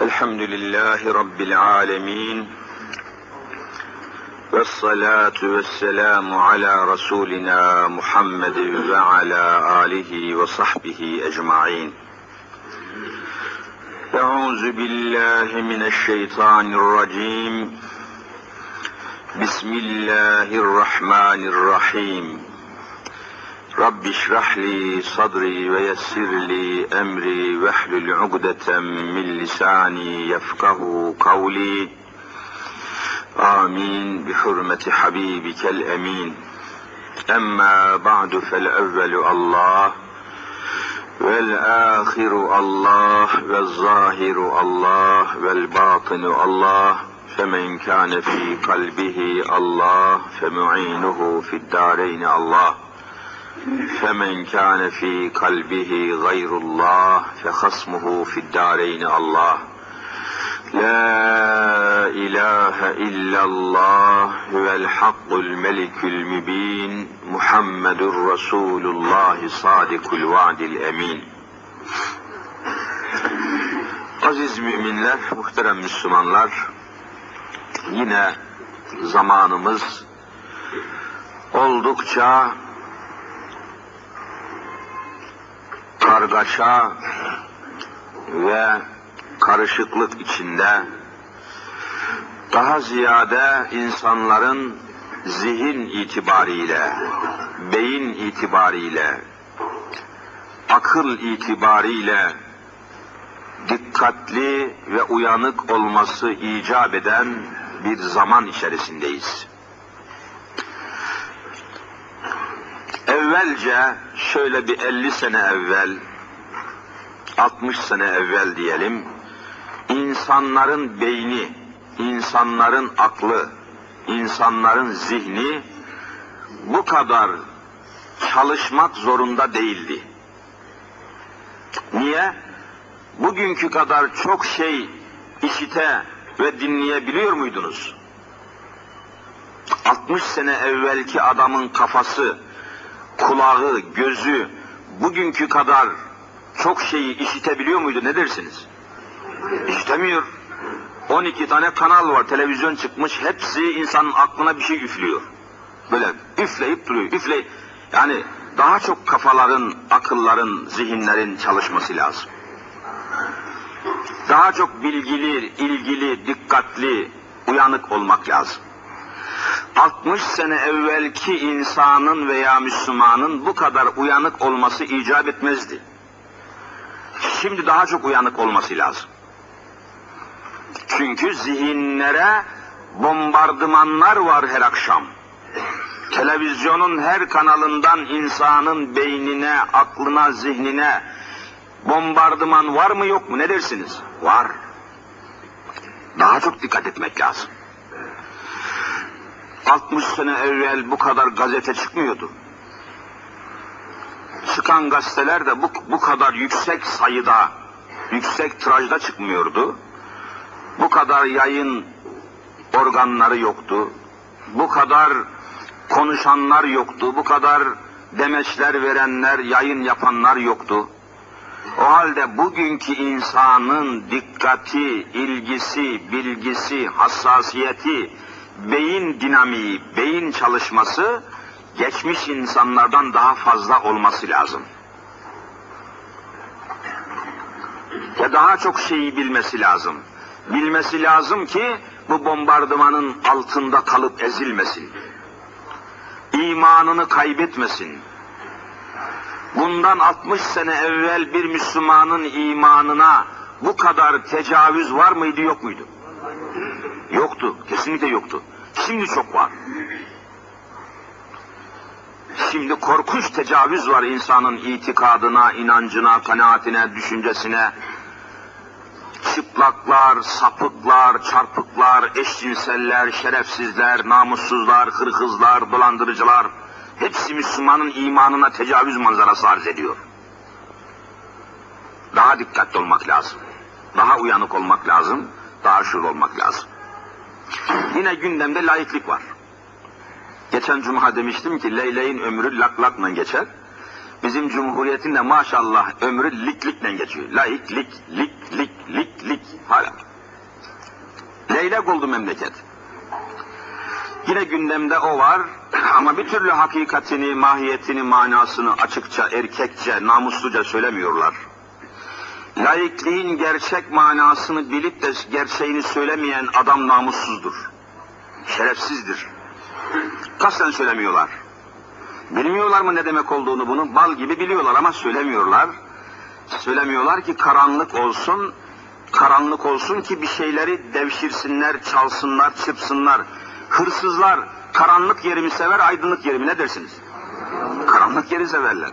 الحمد لله رب العالمين والصلاة والسلام على رسولنا محمد وعلى آله وصحبه أجمعين. أعوذ بالله من الشيطان الرجيم. بسم الله الرحمن الرحيم. رب اشرح لي صدري ويسر لي أمري واحلل عقدة من لساني يفقه قولي. آمين. بحرمة حبيبك الأمين. أما بعد فالأول الله والآخر الله والظاهر الله والباطن الله فمن كان في قلبه الله فمعينه في الدارين الله. فمن كان في قلبه غير الله فخصمه في الدارين الله لا إله إلا الله هو الحق الملك المبين محمد رسول الله صادق الوعد الأمين Aziz müminler, muhterem Müslümanlar, yine zamanımız oldukça kargaşa ve karışıklık içinde daha ziyade insanların zihin itibariyle, beyin itibariyle, akıl itibariyle dikkatli ve uyanık olması icap eden bir zaman içerisindeyiz. Evvelce şöyle bir 50 sene evvel, 60 sene evvel diyelim, insanların beyni, insanların aklı, insanların zihni bu kadar çalışmak zorunda değildi. Niye? Bugünkü kadar çok şey işite ve dinleyebiliyor muydunuz? 60 sene evvelki adamın kafası, kulağı, gözü bugünkü kadar çok şeyi işitebiliyor muydu ne dersiniz? İşitemiyor. 12 tane kanal var, televizyon çıkmış, hepsi insanın aklına bir şey üflüyor. Böyle üfleyip duruyor, üfleyip. Yani daha çok kafaların, akılların, zihinlerin çalışması lazım. Daha çok bilgili, ilgili, dikkatli, uyanık olmak lazım. 60 sene evvelki insanın veya Müslümanın bu kadar uyanık olması icap etmezdi. Şimdi daha çok uyanık olması lazım. Çünkü zihinlere bombardımanlar var her akşam. Televizyonun her kanalından insanın beynine, aklına, zihnine bombardıman var mı yok mu ne dersiniz? Var. Daha çok dikkat etmek lazım. 60 sene evvel bu kadar gazete çıkmıyordu. Çıkan gazeteler de bu, bu kadar yüksek sayıda, yüksek tirajda çıkmıyordu. Bu kadar yayın organları yoktu. Bu kadar konuşanlar yoktu. Bu kadar demeçler verenler, yayın yapanlar yoktu. O halde bugünkü insanın dikkati, ilgisi, bilgisi, hassasiyeti, beyin dinamiği, beyin çalışması geçmiş insanlardan daha fazla olması lazım. Ve daha çok şeyi bilmesi lazım. Bilmesi lazım ki bu bombardımanın altında kalıp ezilmesin. İmanını kaybetmesin. Bundan 60 sene evvel bir Müslümanın imanına bu kadar tecavüz var mıydı yok muydu? Yoktu, kesinlikle yoktu. Şimdi çok var. Şimdi korkunç tecavüz var insanın itikadına, inancına, kanaatine, düşüncesine. Çıplaklar, sapıklar, çarpıklar, eşcinseller, şerefsizler, namussuzlar, hırhızlar, dolandırıcılar hepsi Müslümanın imanına tecavüz manzarası arz ediyor. Daha dikkatli olmak lazım. Daha uyanık olmak lazım. Daha şuur olmak lazım. Yine gündemde laiklik var. Geçen cuma demiştim ki leyleğin ömrü lak lakla geçer. Bizim cumhuriyetin de maşallah ömrü lik likle geçiyor. Laik, lik, lik, lik, lik, lik. Hala Leylek oldu memleket. Yine gündemde o var ama bir türlü hakikatini, mahiyetini, manasını açıkça, erkekçe, namusluca söylemiyorlar. Laikliğin gerçek manasını bilip de gerçeğini söylemeyen adam namussuzdur. Şerefsizdir. Kasten söylemiyorlar. Bilmiyorlar mı ne demek olduğunu bunu? Bal gibi biliyorlar ama söylemiyorlar. Söylemiyorlar ki karanlık olsun, karanlık olsun ki bir şeyleri devşirsinler, çalsınlar, çırpsınlar. Hırsızlar karanlık yerimi sever, aydınlık yerimi ne dersiniz? Karanlık yeri severler.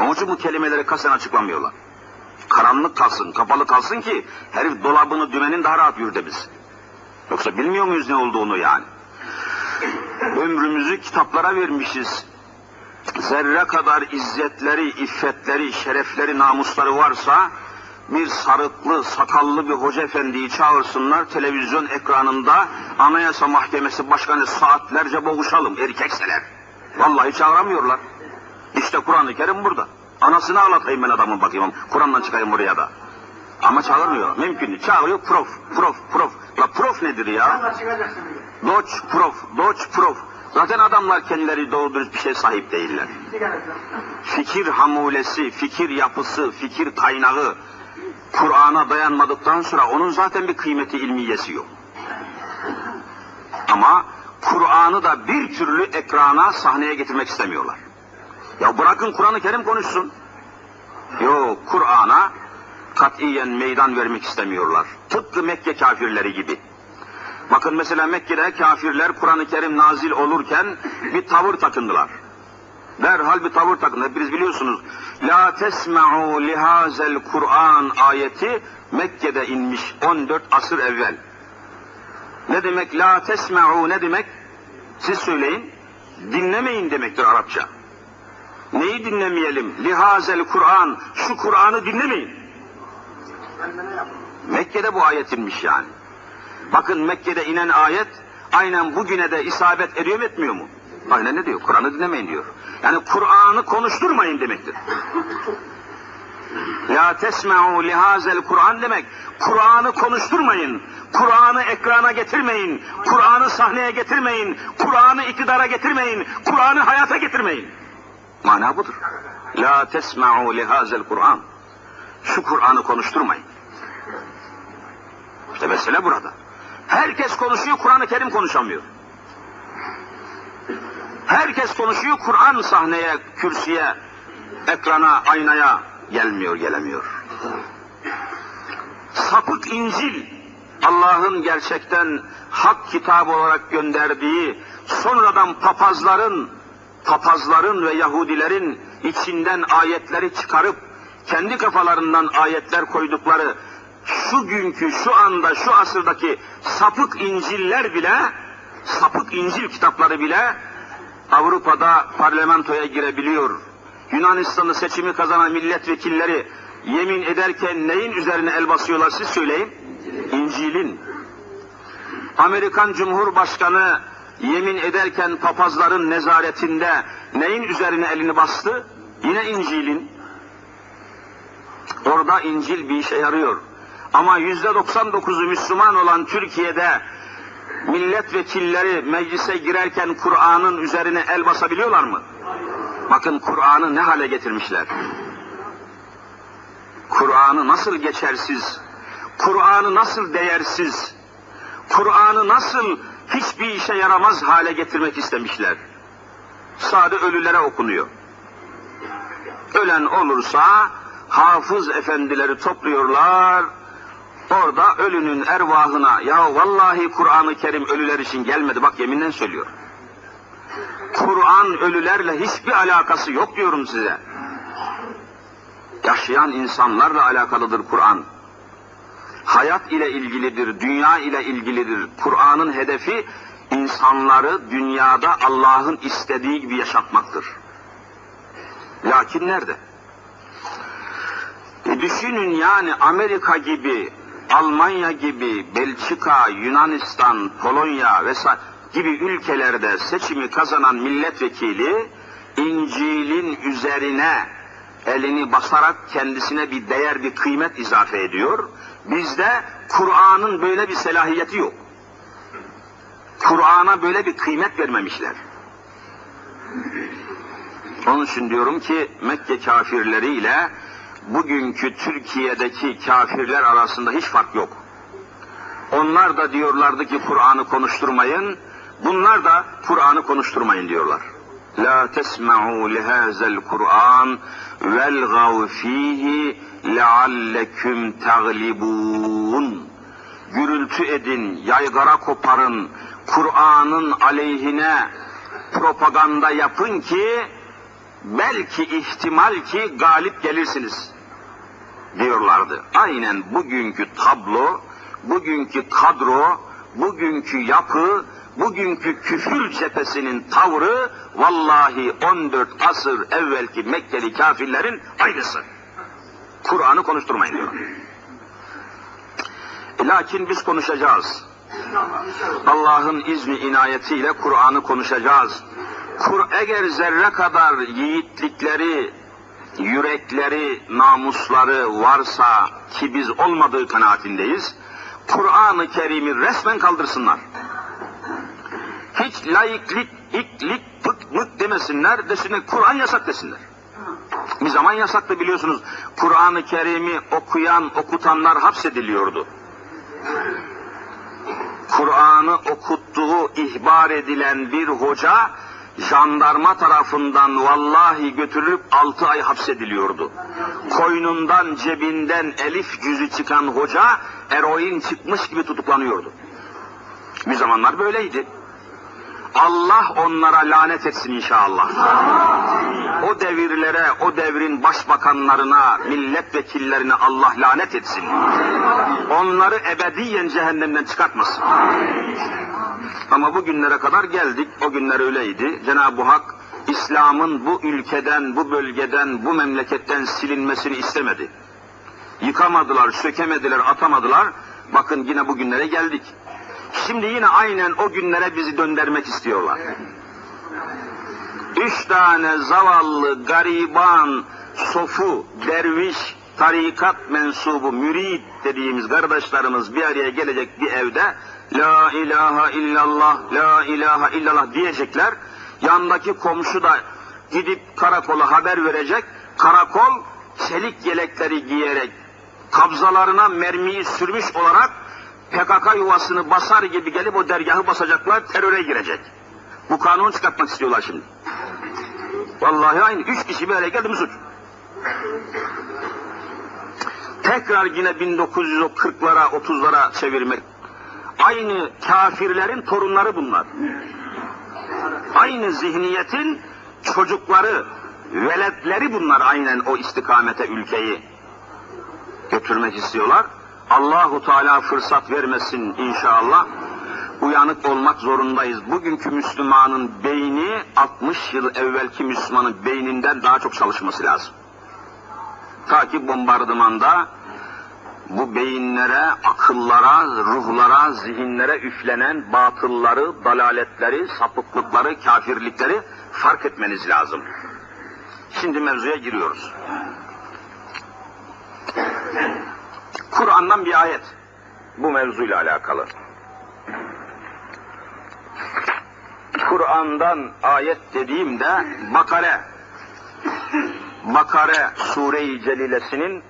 Onun için bu kelimeleri kasen açıklamıyorlar. Karanlık kalsın, kapalı kalsın ki herif dolabını dümenin daha rahat yürütebilsin. Yoksa bilmiyor muyuz ne olduğunu yani? Ömrümüzü kitaplara vermişiz. Zerre kadar izzetleri, iffetleri, şerefleri, namusları varsa bir sarıklı, sakallı bir hoca efendiyi çağırsınlar televizyon ekranında Anayasa Mahkemesi Başkanı saatlerce boğuşalım erkekseler. Vallahi çağıramıyorlar. İşte Kur'an-ı Kerim burada. Anasını ağlatayım ben adamın bakayım. Kur'an'dan çıkayım buraya da. Ama çağırmıyor. Mümkün değil. Çağırıyor prof, prof, prof. La prof nedir ya? Doç prof, doç prof. Zaten adamlar kendileri doğru dürüst bir şey sahip değiller. Fikir hamulesi, fikir yapısı, fikir kaynağı Kur'an'a dayanmadıktan sonra onun zaten bir kıymeti ilmiyesi yok. Ama Kur'an'ı da bir türlü ekrana, sahneye getirmek istemiyorlar. Ya bırakın Kur'an-ı Kerim konuşsun. Yok Kur'an'a katiyen meydan vermek istemiyorlar. Tıpkı Mekke kafirleri gibi. Bakın mesela Mekke'de kafirler Kur'an-ı Kerim nazil olurken bir tavır takındılar. Derhal bir tavır takındı. Hepiniz biliyorsunuz. La tesma'u lihazel Kur'an ayeti Mekke'de inmiş 14 asır evvel. Ne demek la tesma'u ne demek? Siz söyleyin. Dinlemeyin demektir Arapça. Neyi dinlemeyelim? Lihazel Kur'an. Şu Kur'an'ı dinlemeyin. Mekke'de bu ayet inmiş yani. Bakın Mekke'de inen ayet aynen bugüne de isabet ediyor mu etmiyor mu? Aynen ne diyor? Kur'an'ı dinlemeyin diyor. Yani Kur'an'ı konuşturmayın demektir. La tesma'u lihazel Kur'an demek. Kur'an'ı konuşturmayın. Kur'an'ı ekrana getirmeyin. Kur'an'ı sahneye getirmeyin. Kur'an'ı iktidara getirmeyin. Kur'an'ı hayata getirmeyin. Mana budur. La tesma'u lihazel Kur'an. Şu Kur'an'ı konuşturmayın. İşte mesele burada. Herkes konuşuyor, Kur'an-ı Kerim konuşamıyor. Herkes konuşuyor, Kur'an sahneye, kürsüye, ekrana, aynaya gelmiyor, gelemiyor. Sapık İncil, Allah'ın gerçekten hak kitabı olarak gönderdiği, sonradan papazların, papazların ve Yahudilerin içinden ayetleri çıkarıp, kendi kafalarından ayetler koydukları şu günkü, şu anda, şu asırdaki sapık İncil'ler bile, sapık İncil kitapları bile Avrupa'da parlamentoya girebiliyor. Yunanistan'ı seçimi kazanan milletvekilleri yemin ederken neyin üzerine el basıyorlar siz söyleyin? İncil'in. Amerikan Cumhurbaşkanı yemin ederken papazların nezaretinde neyin üzerine elini bastı? Yine İncil'in. Orada İncil bir işe yarıyor. Ama yüzde 99'u Müslüman olan Türkiye'de milletvekilleri meclise girerken Kur'an'ın üzerine el basabiliyorlar mı? Bakın Kur'an'ı ne hale getirmişler. Kur'an'ı nasıl geçersiz, Kur'an'ı nasıl değersiz, Kur'an'ı nasıl hiçbir işe yaramaz hale getirmek istemişler. Sade ölülere okunuyor. Ölen olursa hafız efendileri topluyorlar, orada ölünün ervahına ya vallahi Kur'an-ı Kerim ölüler için gelmedi bak yeminle söylüyor. Kur'an ölülerle hiçbir alakası yok diyorum size. Yaşayan insanlarla alakalıdır Kur'an. Hayat ile ilgilidir, dünya ile ilgilidir. Kur'an'ın hedefi insanları dünyada Allah'ın istediği gibi yaşatmaktır. Lakin nerede? E düşünün yani Amerika gibi, Almanya gibi, Belçika, Yunanistan, Polonya vesaire gibi ülkelerde seçimi kazanan milletvekili İncil'in üzerine elini basarak kendisine bir değer, bir kıymet izafe ediyor. Bizde Kur'an'ın böyle bir selahiyeti yok. Kur'an'a böyle bir kıymet vermemişler. Onun için diyorum ki Mekke kafirleriyle bugünkü Türkiye'deki kafirler arasında hiç fark yok. Onlar da diyorlardı ki Kur'an'ı konuşturmayın, bunlar da Kur'an'ı konuşturmayın diyorlar. La tesma'u lihazel Kur'an velgav fihi lealleküm taglibun. Gürültü edin, yaygara koparın, Kur'an'ın aleyhine propaganda yapın ki belki ihtimal ki galip gelirsiniz diyorlardı. Aynen bugünkü tablo, bugünkü kadro, bugünkü yapı, bugünkü küfür cephesinin tavrı vallahi 14 asır evvelki Mekkeli kafirlerin aynısı. Kur'an'ı konuşturmayın diyor. Lakin biz konuşacağız. Allah'ın izni inayetiyle Kur'an'ı konuşacağız. Kur eğer zerre kadar yiğitlikleri, yürekleri, namusları varsa ki biz olmadığı kanaatindeyiz, Kur'an-ı Kerim'i resmen kaldırsınlar. Hiç laiklik, iklik, pık mık demesinler, desinler Kur'an yasak desinler. Bir zaman yasaktı biliyorsunuz. Kur'an-ı Kerim'i okuyan, okutanlar hapsediliyordu. Kur'an'ı okuttuğu ihbar edilen bir hoca jandarma tarafından vallahi götürülüp altı ay hapsediliyordu. Koynundan cebinden elif cüzü çıkan hoca eroin çıkmış gibi tutuklanıyordu. Bir zamanlar böyleydi. Allah onlara lanet etsin inşallah. O devirlere, o devrin başbakanlarına, milletvekillerine Allah lanet etsin. Onları ebediyen cehennemden çıkartmasın. Ama bu günlere kadar geldik, o günler öyleydi. Cenab-ı Hak İslam'ın bu ülkeden, bu bölgeden, bu memleketten silinmesini istemedi. Yıkamadılar, sökemediler, atamadılar. Bakın yine bu günlere geldik. Şimdi yine aynen o günlere bizi döndürmek istiyorlar. Üç tane zavallı, gariban, sofu, derviş, tarikat mensubu, mürid dediğimiz kardeşlerimiz bir araya gelecek bir evde La ilahe illallah, la ilahe illallah diyecekler. Yandaki komşu da gidip karakola haber verecek. Karakol çelik yelekleri giyerek kabzalarına mermiyi sürmüş olarak PKK yuvasını basar gibi gelip o dergahı basacaklar, teröre girecek. Bu kanunu çıkartmak istiyorlar şimdi. Vallahi aynı. Üç kişi bir araya geldi mi suç? Tekrar yine 1940'lara, 30'lara çevirmek. Aynı kafirlerin torunları bunlar. Aynı zihniyetin çocukları, veletleri bunlar aynen o istikamete ülkeyi götürmek istiyorlar. Allahu Teala fırsat vermesin inşallah. Uyanık olmak zorundayız. Bugünkü Müslümanın beyni 60 yıl evvelki Müslümanın beyninden daha çok çalışması lazım. Ta ki bombardımanda bu beyinlere, akıllara, ruhlara, zihinlere üflenen batılları, dalaletleri, sapıklıkları, kafirlikleri fark etmeniz lazım. Şimdi mevzuya giriyoruz. Kur'an'dan bir ayet bu mevzuyla alakalı. Kur'an'dan ayet dediğimde Bakare Bakare Sure-i Celilesinin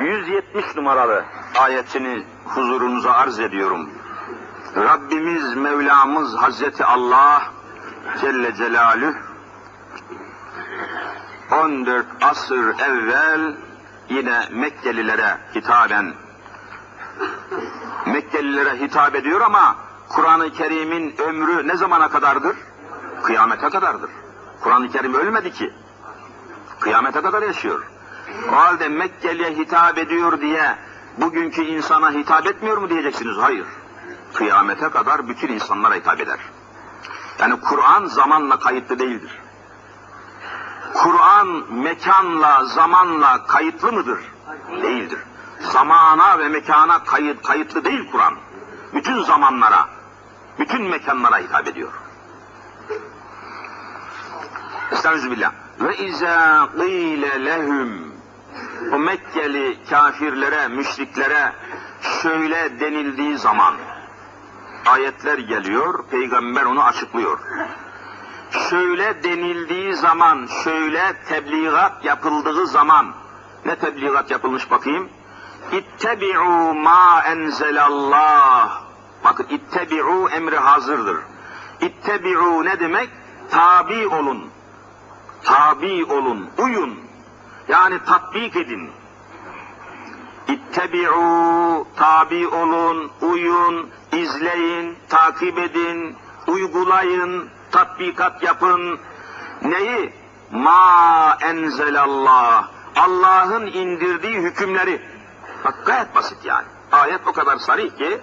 170 numaralı ayetini huzurunuza arz ediyorum. Rabbimiz Mevlamız Hazreti Allah Celle Celalüh 14 asır evvel yine Mekkelilere hitaben Mekkelilere hitap ediyor ama Kur'an-ı Kerim'in ömrü ne zamana kadardır? Kıyamete kadardır. Kur'an-ı Kerim ölmedi ki. Kıyamete kadar yaşıyor. O halde Mekkeli'ye hitap ediyor diye bugünkü insana hitap etmiyor mu diyeceksiniz? Hayır. Kıyamete kadar bütün insanlara hitap eder. Yani Kur'an zamanla kayıtlı değildir. Kur'an mekanla, zamanla kayıtlı mıdır? Değildir. Zamana ve mekana kayıt, kayıtlı değil Kur'an. Bütün zamanlara, bütün mekanlara hitap ediyor. Estağfirullah. Ve izâ qîle lehum o Mekkeli kafirlere, müşriklere şöyle denildiği zaman ayetler geliyor, peygamber onu açıklıyor. Şöyle denildiği zaman, şöyle tebliğat yapıldığı zaman, ne tebliğat yapılmış bakayım? İttebi'u ma enzelallah. Bakın ittebi'u emri hazırdır. İttebi'u ne demek? Tabi olun. Tabi olun, uyun. Yani tatbik edin. İttebi'u, tabi olun, uyun, izleyin, takip edin, uygulayın, tatbikat yapın. Neyi? Ma enzelallah. Allah'ın indirdiği hükümleri. Bak gayet basit yani. Ayet o kadar sarih ki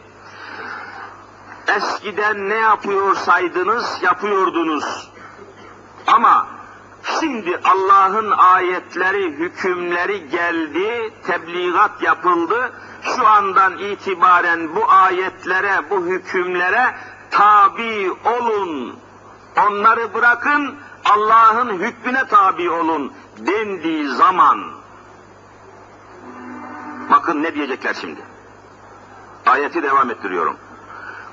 eskiden ne yapıyorsaydınız yapıyordunuz. Ama şimdi Allah'ın ayetleri, hükümleri geldi, tebliğat yapıldı. Şu andan itibaren bu ayetlere, bu hükümlere tabi olun. Onları bırakın, Allah'ın hükmüne tabi olun dendiği zaman bakın ne diyecekler şimdi. Ayeti devam ettiriyorum.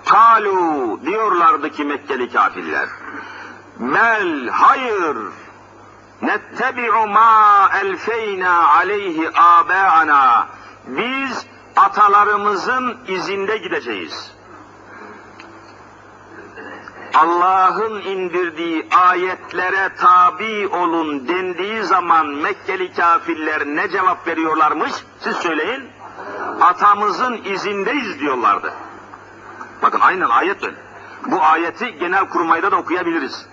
Kalu diyorlardı ki Mekkeli kafirler. Mel hayır nettebi'u ma elfeyna aleyhi abâana biz atalarımızın izinde gideceğiz. Allah'ın indirdiği ayetlere tabi olun dendiği zaman Mekkeli kafirler ne cevap veriyorlarmış? Siz söyleyin. Atamızın izindeyiz diyorlardı. Bakın aynen ayet öyle. Bu ayeti genel kurmayda da okuyabiliriz.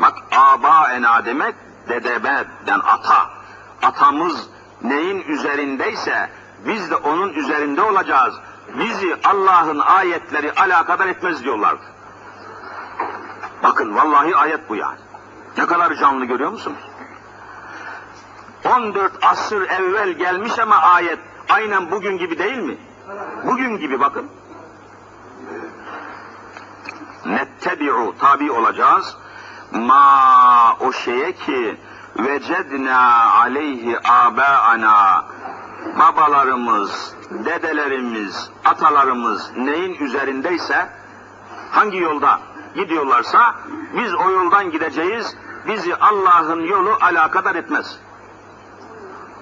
Bak aba ena demek dededen ata. Atamız neyin üzerindeyse biz de onun üzerinde olacağız. Bizi Allah'ın ayetleri alakadar etmez diyorlardı. Bakın vallahi ayet bu yani. Ne kadar canlı görüyor musunuz? 14 asır evvel gelmiş ama ayet aynen bugün gibi değil mi? Bugün gibi bakın. Nettebi'u tabi olacağız. Ma o şeye ki vecedna aleyhi abâana babalarımız, dedelerimiz, atalarımız neyin üzerindeyse hangi yolda gidiyorlarsa biz o yoldan gideceğiz. Bizi Allah'ın yolu alakadar etmez.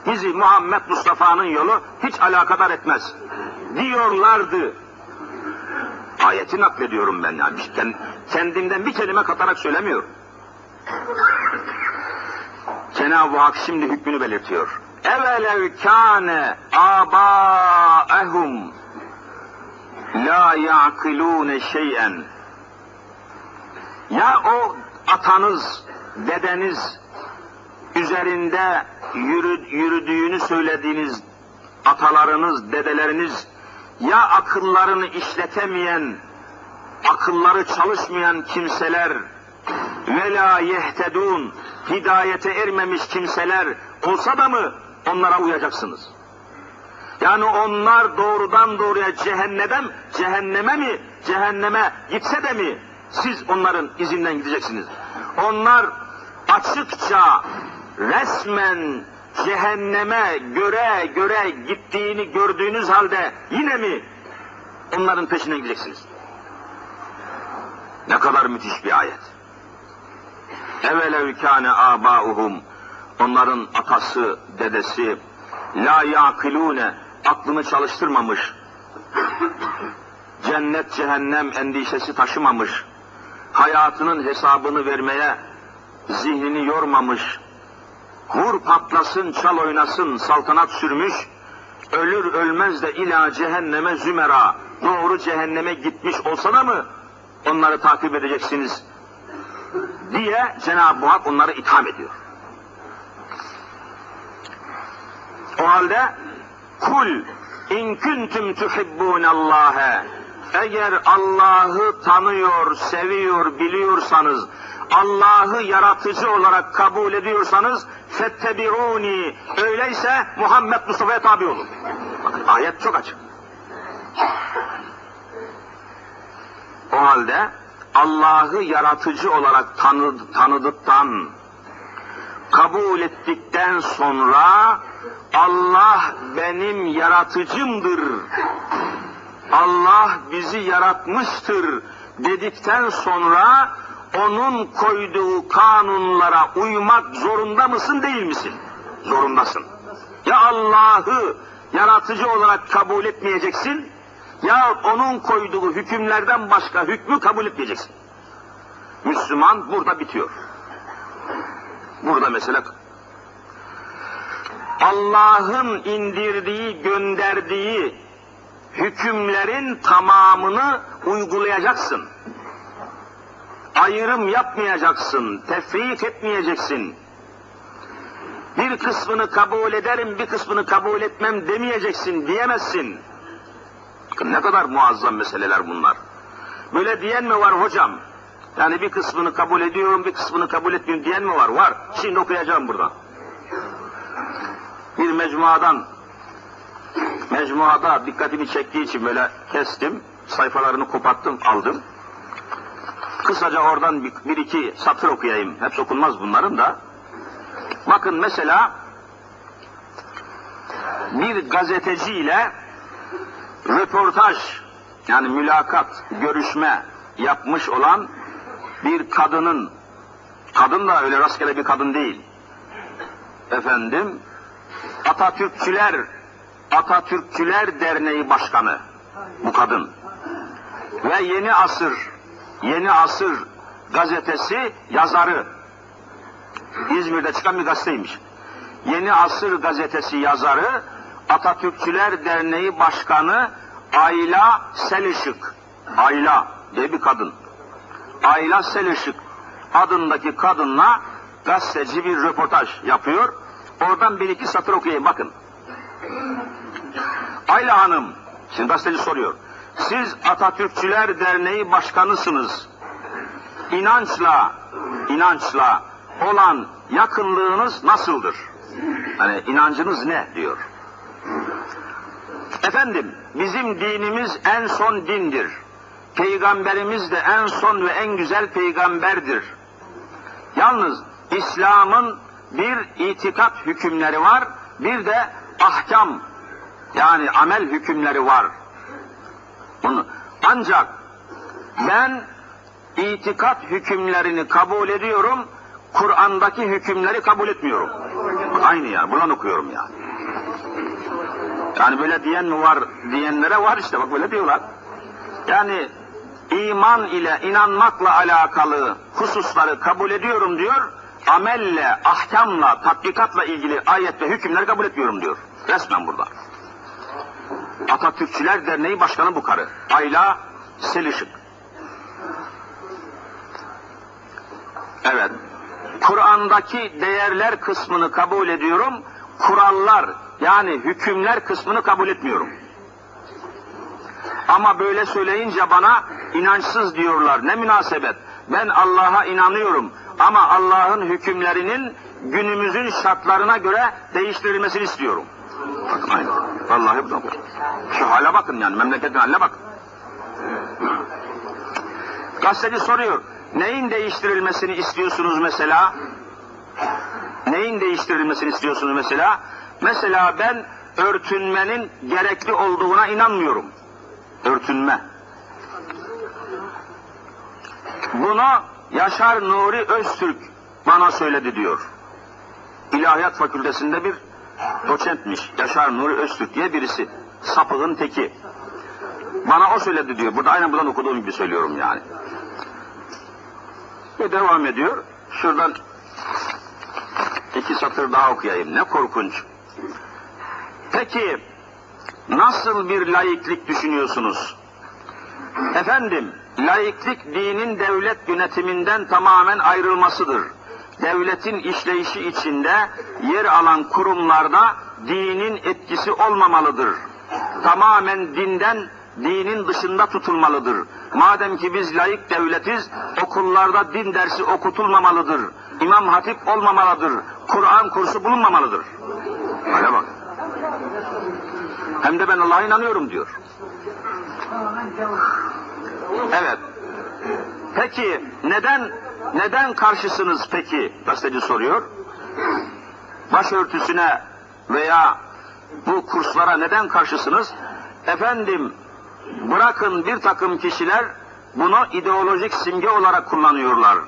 Bizi Muhammed Mustafa'nın yolu hiç alakadar etmez. Diyorlardı. Ayeti naklediyorum ben yani. Kendimden bir kelime katarak söylemiyorum. Cenab-ı Hak şimdi hükmünü belirtiyor. Evelev kâne âbâehum la ya'kilûne şey'en. Ya o atanız, dedeniz üzerinde yürü, yürüdüğünü söylediğiniz atalarınız, dedeleriniz ya akıllarını işletemeyen, akılları çalışmayan kimseler ve la yehtedun hidayete ermemiş kimseler olsa da mı onlara uyacaksınız? Yani onlar doğrudan doğruya cehennemden cehenneme mi, cehenneme gitse de mi siz onların izinden gideceksiniz? Onlar açıkça resmen cehenneme göre göre gittiğini gördüğünüz halde yine mi onların peşinden gideceksiniz? Ne kadar müthiş bir ayet. Evelev kâne âbâuhum onların atası, dedesi la yakilune aklını çalıştırmamış. Cennet cehennem endişesi taşımamış. Hayatının hesabını vermeye zihnini yormamış. Vur patlasın, çal oynasın, saltanat sürmüş. Ölür ölmez de ila cehenneme zümera. Doğru cehenneme gitmiş olsa da mı onları takip edeceksiniz diye Cenab-ı Hak onları itham ediyor. O halde kul in kuntum tuhibbunallâhe eğer Allah'ı tanıyor, seviyor, biliyorsanız, Allah'ı yaratıcı olarak kabul ediyorsanız, fettebi'uni, öyleyse Muhammed Mustafa'ya tabi olun. Bakın ayet çok açık. O halde Allah'ı yaratıcı olarak tanı, tanıdıktan, kabul ettikten sonra Allah benim yaratıcımdır. Allah bizi yaratmıştır dedikten sonra onun koyduğu kanunlara uymak zorunda mısın değil misin? Zorundasın. Ya Allah'ı yaratıcı olarak kabul etmeyeceksin ya onun koyduğu hükümlerden başka hükmü kabul etmeyeceksin. Müslüman burada bitiyor. Burada mesela Allah'ın indirdiği, gönderdiği hükümlerin tamamını uygulayacaksın. Ayrım yapmayacaksın, tefrik etmeyeceksin. Bir kısmını kabul ederim, bir kısmını kabul etmem demeyeceksin, diyemezsin. Ne kadar muazzam meseleler bunlar. Böyle diyen mi var hocam? Yani bir kısmını kabul ediyorum, bir kısmını kabul etmiyorum diyen mi var? Var. Şimdi okuyacağım buradan. Bir mecmuadan, mecmuada dikkatimi çektiği için böyle kestim, sayfalarını koparttım, aldım. Kısaca oradan bir, bir iki satır okuyayım. Hepsi okunmaz bunların da. Bakın mesela bir gazeteciyle röportaj yani mülakat, görüşme yapmış olan bir kadının kadın da öyle rastgele bir kadın değil. Efendim Atatürkçüler Atatürkçüler Derneği Başkanı bu kadın. Ve Yeni Asır Yeni Asır gazetesi yazarı. İzmir'de çıkan bir gazeteymiş. Yeni Asır gazetesi yazarı Atatürkçüler Derneği Başkanı Ayla Selışık. Ayla diye bir kadın. Ayla Selışık adındaki kadınla gazeteci bir röportaj yapıyor. Oradan bir iki satır okuyayım bakın. Ayla Hanım, şimdi gazeteci soruyor. Siz Atatürkçüler Derneği Başkanısınız. İnançla, inançla olan yakınlığınız nasıldır? Hani inancınız ne diyor. Efendim, bizim dinimiz en son dindir. Peygamberimiz de en son ve en güzel peygamberdir. Yalnız İslam'ın bir itikat hükümleri var, bir de ahkam yani amel hükümleri var. Bunu, ancak ben itikat hükümlerini kabul ediyorum, Kur'an'daki hükümleri kabul etmiyorum. Aynı ya, buradan okuyorum ya. Yani böyle diyen mi var diyenlere var işte bak böyle diyorlar. Yani iman ile inanmakla alakalı hususları kabul ediyorum diyor. Amelle, ahkamla, tatbikatla ilgili ayet ve hükümleri kabul etmiyorum diyor. Resmen burada. Atatürkçüler Derneği Başkanı bu karı. Ayla Selişik. Evet. Kur'an'daki değerler kısmını kabul ediyorum. Kurallar yani hükümler kısmını kabul etmiyorum. Ama böyle söyleyince bana inançsız diyorlar. Ne münasebet. Ben Allah'a inanıyorum. Ama Allah'ın hükümlerinin günümüzün şartlarına göre değiştirilmesini istiyorum. Bakın aynı. Vallahi bu Şu hale bakın yani memleketin haline bakın. Gazeteci soruyor. Neyin değiştirilmesini istiyorsunuz mesela? Neyin değiştirilmesini istiyorsunuz mesela? Mesela ben örtünmenin gerekli olduğuna inanmıyorum. Örtünme. Bunu Yaşar Nuri Öztürk bana söyledi diyor. İlahiyat Fakültesinde bir doçentmiş. Yaşar Nuri Öztürk diye birisi. Sapığın teki. Bana o söyledi diyor. Burada aynen buradan okuduğum gibi söylüyorum yani. Ve devam ediyor. Şuradan iki satır daha okuyayım. Ne korkunç. Peki nasıl bir laiklik düşünüyorsunuz? Efendim, laiklik dinin devlet yönetiminden tamamen ayrılmasıdır. Devletin işleyişi içinde yer alan kurumlarda dinin etkisi olmamalıdır. Tamamen dinden dinin dışında tutulmalıdır. Madem ki biz layık devletiz, okullarda din dersi okutulmamalıdır. İmam hatip olmamalıdır. Kur'an kursu bulunmamalıdır. Öyle bak. Hem de ben Allah'a inanıyorum diyor. Evet. Peki neden neden karşısınız peki? Gazeteci soruyor. Başörtüsüne veya bu kurslara neden karşısınız? Efendim bırakın bir takım kişiler bunu ideolojik simge olarak kullanıyorlar.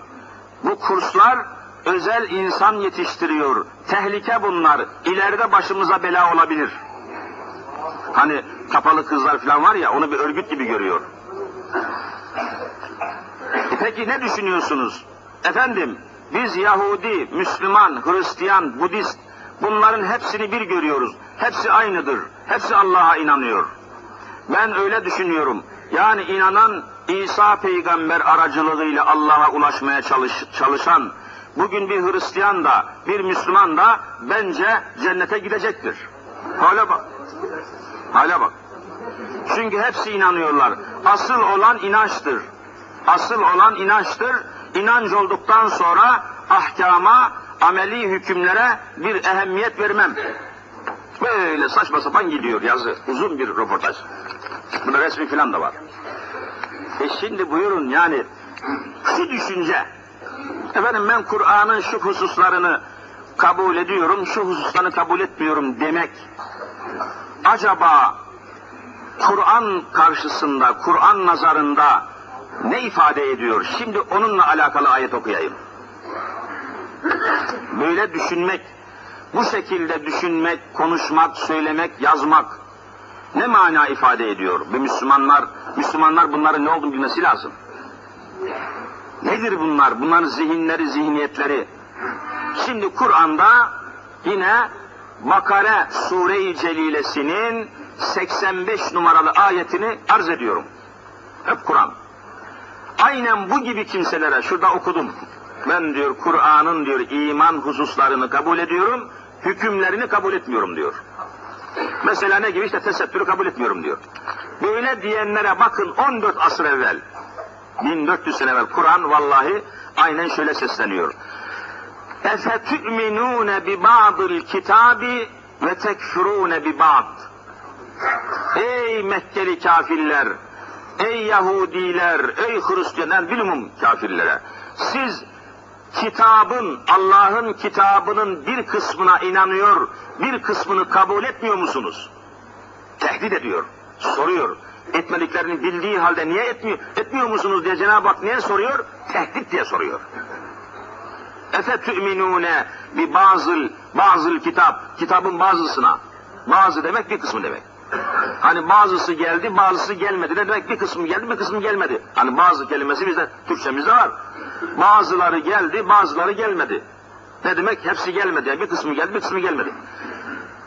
Bu kurslar özel insan yetiştiriyor. Tehlike bunlar. İleride başımıza bela olabilir. Hani kapalı kızlar falan var ya onu bir örgüt gibi görüyor. E peki ne düşünüyorsunuz? Efendim biz Yahudi, Müslüman, Hristiyan, Budist bunların hepsini bir görüyoruz. Hepsi aynıdır. Hepsi Allah'a inanıyor. Ben öyle düşünüyorum. Yani inanan İsa peygamber aracılığıyla Allah'a ulaşmaya çalış, çalışan bugün bir Hristiyan da bir Müslüman da bence cennete gidecektir. Hala bak. Hala bak. Çünkü hepsi inanıyorlar. Asıl olan inançtır. Asıl olan inançtır. İnanç olduktan sonra ahkama, ameli hükümlere bir ehemmiyet vermem. Böyle saçma sapan gidiyor yazı. Uzun bir röportaj. Bunda resmi filan da var. E şimdi buyurun yani şu düşünce. Efendim ben Kur'an'ın şu hususlarını kabul ediyorum, şu hususlarını kabul etmiyorum demek. Acaba Kur'an karşısında, Kur'an nazarında ne ifade ediyor? Şimdi onunla alakalı ayet okuyayım. Böyle düşünmek, bu şekilde düşünmek, konuşmak, söylemek, yazmak ne mana ifade ediyor? Bu Müslümanlar, Müslümanlar bunların ne olduğunu bilmesi lazım. Nedir bunlar? Bunların zihinleri, zihniyetleri. Şimdi Kur'an'da yine Bakare Sure-i Celilesinin 85 numaralı ayetini arz ediyorum. Hep Kur'an. Aynen bu gibi kimselere şurada okudum. Ben diyor Kur'an'ın diyor iman hususlarını kabul ediyorum, hükümlerini kabul etmiyorum diyor. Mesela ne gibi işte tesettürü kabul etmiyorum diyor. Böyle diyenlere bakın 14 asır evvel, 1400 sene evvel Kur'an vallahi aynen şöyle sesleniyor. اَفَتُؤْمِنُونَ بِبَعْضِ الْكِتَابِ وَتَكْفُرُونَ بِبَعْضِ Ey Mekkeli kafirler, ey Yahudiler, ey Hristiyanlar, bilumum kafirlere. Siz kitabın, Allah'ın kitabının bir kısmına inanıyor, bir kısmını kabul etmiyor musunuz? Tehdit ediyor, soruyor. Etmediklerini bildiği halde niye etmiyor, etmiyor musunuz diye Cenab-ı Hak niye soruyor? Tehdit diye soruyor. Efe tü'minûne bi bazıl, bazıl kitap, kitabın bazısına. Bazı demek bir kısmı demek. Hani bazısı geldi, bazısı gelmedi. Ne demek bir kısmı geldi, bir kısmı gelmedi. Hani bazı kelimesi bizde, Türkçemizde var. Bazıları geldi, bazıları gelmedi. Ne demek? Hepsi gelmedi. Yani bir kısmı geldi, bir kısmı gelmedi.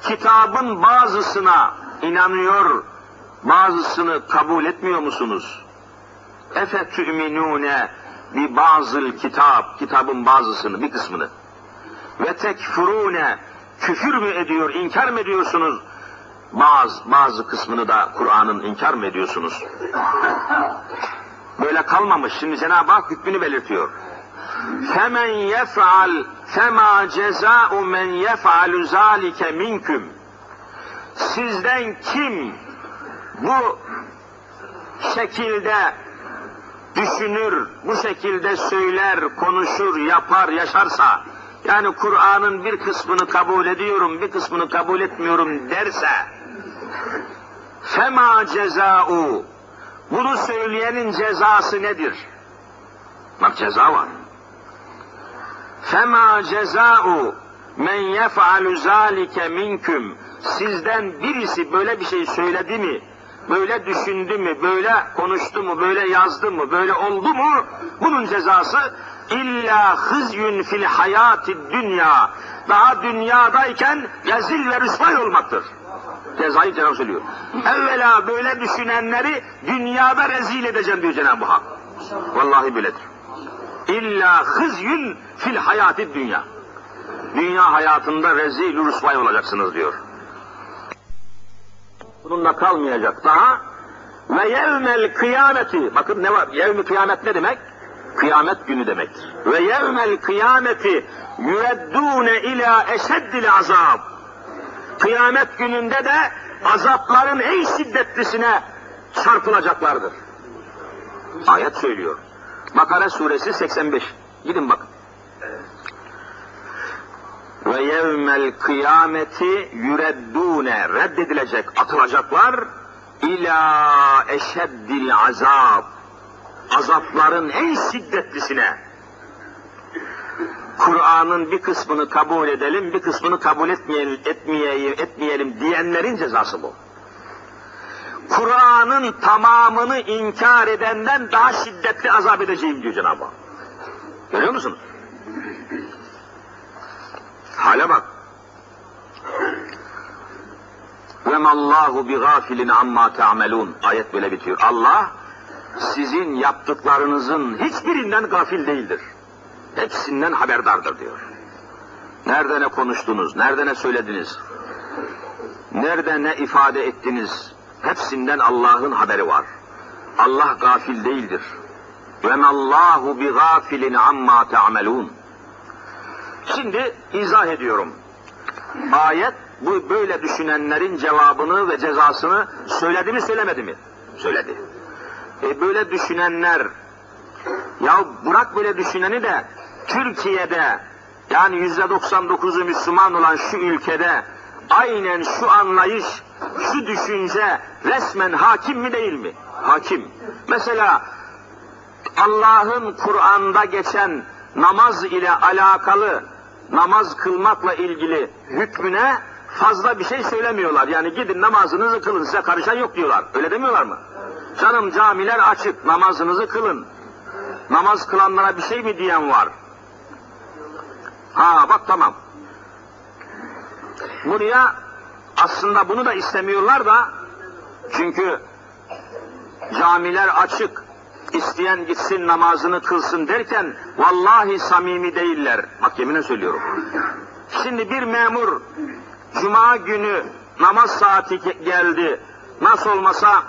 Kitabın bazısına inanıyor, bazısını kabul etmiyor musunuz? Efe tü'minûne bi bazıl kitap, kitabın bazısını, bir kısmını. Ve tekfurune, küfür mü ediyor, inkar mı ediyorsunuz? Bazı, bazı kısmını da Kur'an'ın inkar mı ediyorsunuz? Böyle kalmamış. Şimdi Cenab-ı Hak hükmünü belirtiyor. Femen yef'al fema ceza'u men yef'alu zalike minküm. Sizden kim bu şekilde düşünür, bu şekilde söyler, konuşur, yapar, yaşarsa, yani Kur'an'ın bir kısmını kabul ediyorum, bir kısmını kabul etmiyorum derse, fema ceza'u, bunu söyleyenin cezası nedir? Bak ceza var. Fema ceza'u men yef'alu zalike minküm. Sizden birisi böyle bir şey söyledi mi, böyle düşündü mü, böyle konuştu mu, böyle yazdı mı, böyle oldu mu, bunun cezası illa hızyün fil hayati dünya. Daha dünyadayken rezil ve rüsvay olmaktır. Cezayı Cenab-ı söylüyor. Evvela böyle düşünenleri dünyada rezil edeceğim diyor Cenab-ı Hak. Vallahi böyledir. İlla hızyün fil hayati dünya. Dünya hayatında rezil rüsvay olacaksınız diyor. Bununla kalmayacak daha. Ve yevmel kıyameti, bakın ne var? Yevmi kıyamet ne demek? Kıyamet günü demektir. Ve yevmel kıyameti yüveddûne ila eşeddil azab. Kıyamet gününde de azapların en şiddetlisine çarpılacaklardır. Ayet söylüyor. Bakara suresi 85. Gidin bakın. Ve yevmel kıyameti yüreddûne reddedilecek, atılacaklar ila eşeddil azab. Azapların en şiddetlisine. Kur'an'ın bir kısmını kabul edelim, bir kısmını kabul etmeyelim, etmeyelim, etmeyelim diyenlerin cezası bu. Kur'an'ın tamamını inkar edenden daha şiddetli azap edeceğim diyor Cenab-ı Hak. Görüyor musunuz? Hale bak. Ve mallahu bi gafilin amma ta'melun. Ayet böyle bitiyor. Allah sizin yaptıklarınızın hiçbirinden gafil değildir. Hepsinden haberdardır diyor. Nerede ne konuştunuz, nerede ne söylediniz, nerede ne ifade ettiniz, hepsinden Allah'ın haberi var. Allah gafil değildir. Ve mallahu bi gafilin amma ta'melun. Şimdi izah ediyorum. Ayet bu böyle düşünenlerin cevabını ve cezasını söyledi mi söylemedi mi? Söyledi. E böyle düşünenler ya bırak böyle düşüneni de Türkiye'de yani yüzde 99'u Müslüman olan şu ülkede aynen şu anlayış, şu düşünce resmen hakim mi değil mi? Hakim. Mesela Allah'ın Kur'an'da geçen namaz ile alakalı, namaz kılmakla ilgili hükmüne fazla bir şey söylemiyorlar. Yani gidin namazınızı kılın size karışan yok diyorlar. Öyle demiyorlar mı? Canım camiler açık namazınızı kılın. Namaz kılanlara bir şey mi diyen var? Ha bak tamam. Buraya aslında bunu da istemiyorlar da çünkü camiler açık, isteyen gitsin namazını kılsın derken vallahi samimi değiller. Bak yeminle söylüyorum. Şimdi bir memur cuma günü namaz saati geldi. Nasıl olmasa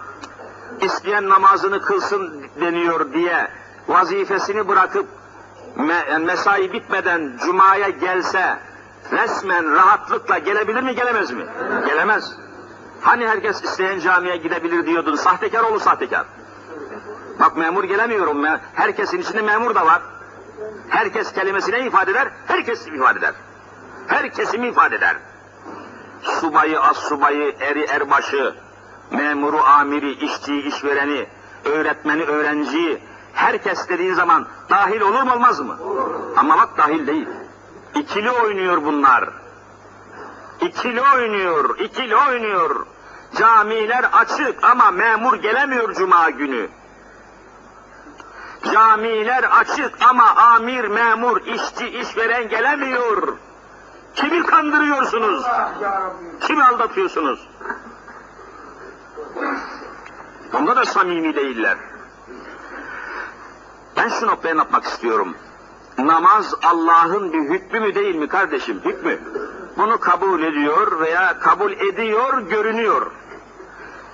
isteyen namazını kılsın deniyor diye vazifesini bırakıp mesai bitmeden cumaya gelse resmen rahatlıkla gelebilir mi gelemez mi? Gelemez. Hani herkes isteyen camiye gidebilir diyordun. Sahtekar olur sahtekar. Bak memur gelemiyorum. Herkesin içinde memur da var. Herkes kelimesine ifade eder, herkes ifade eder. Her kesimi ifade eder. Subayı, as subayı, eri erbaşı, memuru, amiri, işçiyi, işvereni, öğretmeni, öğrenciyi, herkes dediğin zaman dahil olur mu olmaz mı? Ama bak dahil değil. İkili oynuyor bunlar. İkili oynuyor, ikili oynuyor. Camiler açık ama memur gelemiyor cuma günü. Camiler açık ama amir, memur, işçi, işveren gelemiyor. Kimi kandırıyorsunuz? Kimi aldatıyorsunuz? Onda da samimi değiller. Ben şu noktaya yapmak istiyorum. Namaz Allah'ın bir hükmü mü değil mi kardeşim? Hükmü. Bunu kabul ediyor veya kabul ediyor, görünüyor.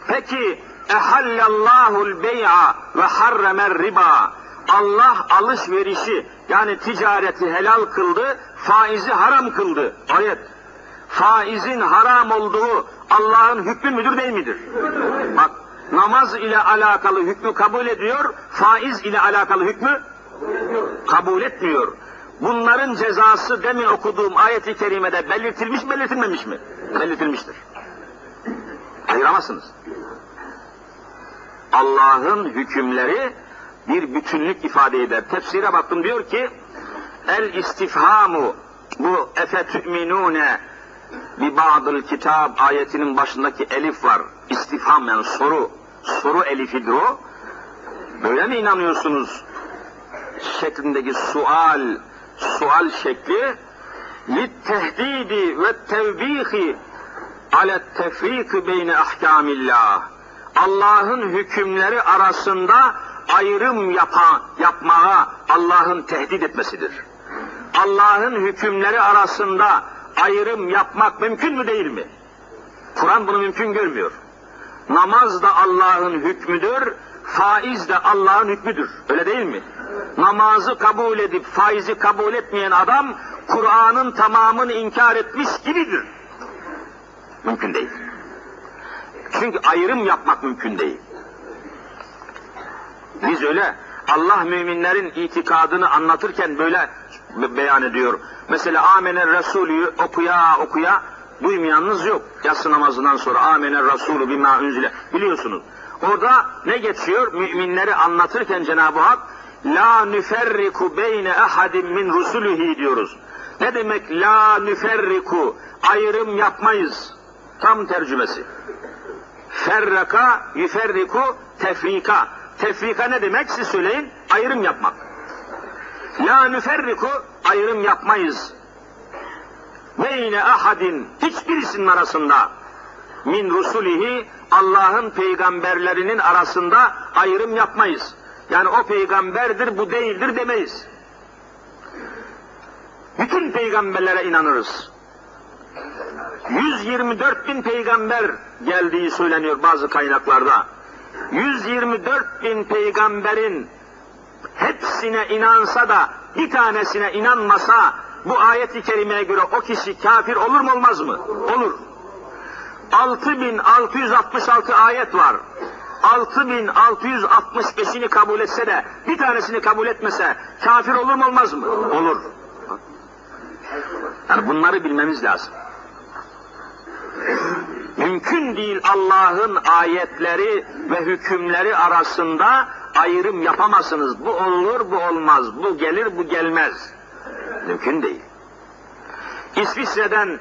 Peki ehallallahul bey'a ve harremer riba. Allah alışverişi yani ticareti helal kıldı, faizi haram kıldı. Ayet. Faizin haram olduğu Allah'ın hükmü müdür değil midir? Bak namaz ile alakalı hükmü kabul ediyor, faiz ile alakalı hükmü kabul etmiyor. Bunların cezası demin okuduğum ayeti kerimede belirtilmiş belirtilmemiş mi? Belirtilmiştir. Ayıramazsınız. Allah'ın hükümleri bir bütünlük ifade eder. Tefsire baktım diyor ki el istifhamu bu efe tü'minune bir ba'dıl kitab ayetinin başındaki elif var. İstifham yani soru. Soru elifidir o. Böyle mi inanıyorsunuz? Şeklindeki sual, sual şekli tehdidi ve tevbihi ale tefrik beyne ahkamillah. Allah'ın hükümleri arasında ayrım yapa, yapmaya Allah'ın tehdit etmesidir. Allah'ın hükümleri arasında ayrım yapmak mümkün mü değil mi? Kur'an bunu mümkün görmüyor. Namaz da Allah'ın hükmüdür, faiz de Allah'ın hükmüdür. Öyle değil mi? Namazı kabul edip faizi kabul etmeyen adam Kur'an'ın tamamını inkar etmiş gibidir. Mümkün değil. Çünkü ayrım yapmak mümkün değil. Biz öyle Allah müminlerin itikadını anlatırken böyle be- beyan ediyor. Mesela Amener Resulü okuya okuya duymayanınız yok. Yatsı namazından sonra Amener Resulü bima unzile biliyorsunuz. Orada ne geçiyor? Müminleri anlatırken Cenab-ı Hak La nüferriku beyne ahadin min rusulihi diyoruz. Ne demek la nüferriku? Ayrım yapmayız. Tam tercümesi. Ferraka, yüferriku, tefrika. Tefrika ne demek? Siz söyleyin. Ayrım yapmak. La nüferriku, ayrım yapmayız. Beyne ahadin, hiçbirisinin arasında. Min rusulihi, Allah'ın peygamberlerinin arasında ayrım yapmayız. Yani o peygamberdir, bu değildir demeyiz. Bütün peygamberlere inanırız. 124 bin peygamber geldiği söyleniyor bazı kaynaklarda. 124 bin peygamberin hepsine inansa da bir tanesine inanmasa bu ayet-i kerimeye göre o kişi kafir olur mu olmaz mı? Olur. 6666 ayet var. 6665'ini kabul etse de bir tanesini kabul etmese kafir olur mu olmaz mı? Olur. Yani bunları bilmemiz lazım. Mümkün değil Allah'ın ayetleri ve hükümleri arasında ayrım yapamazsınız. Bu olur, bu olmaz. Bu gelir, bu gelmez. Mümkün değil. İsviçre'den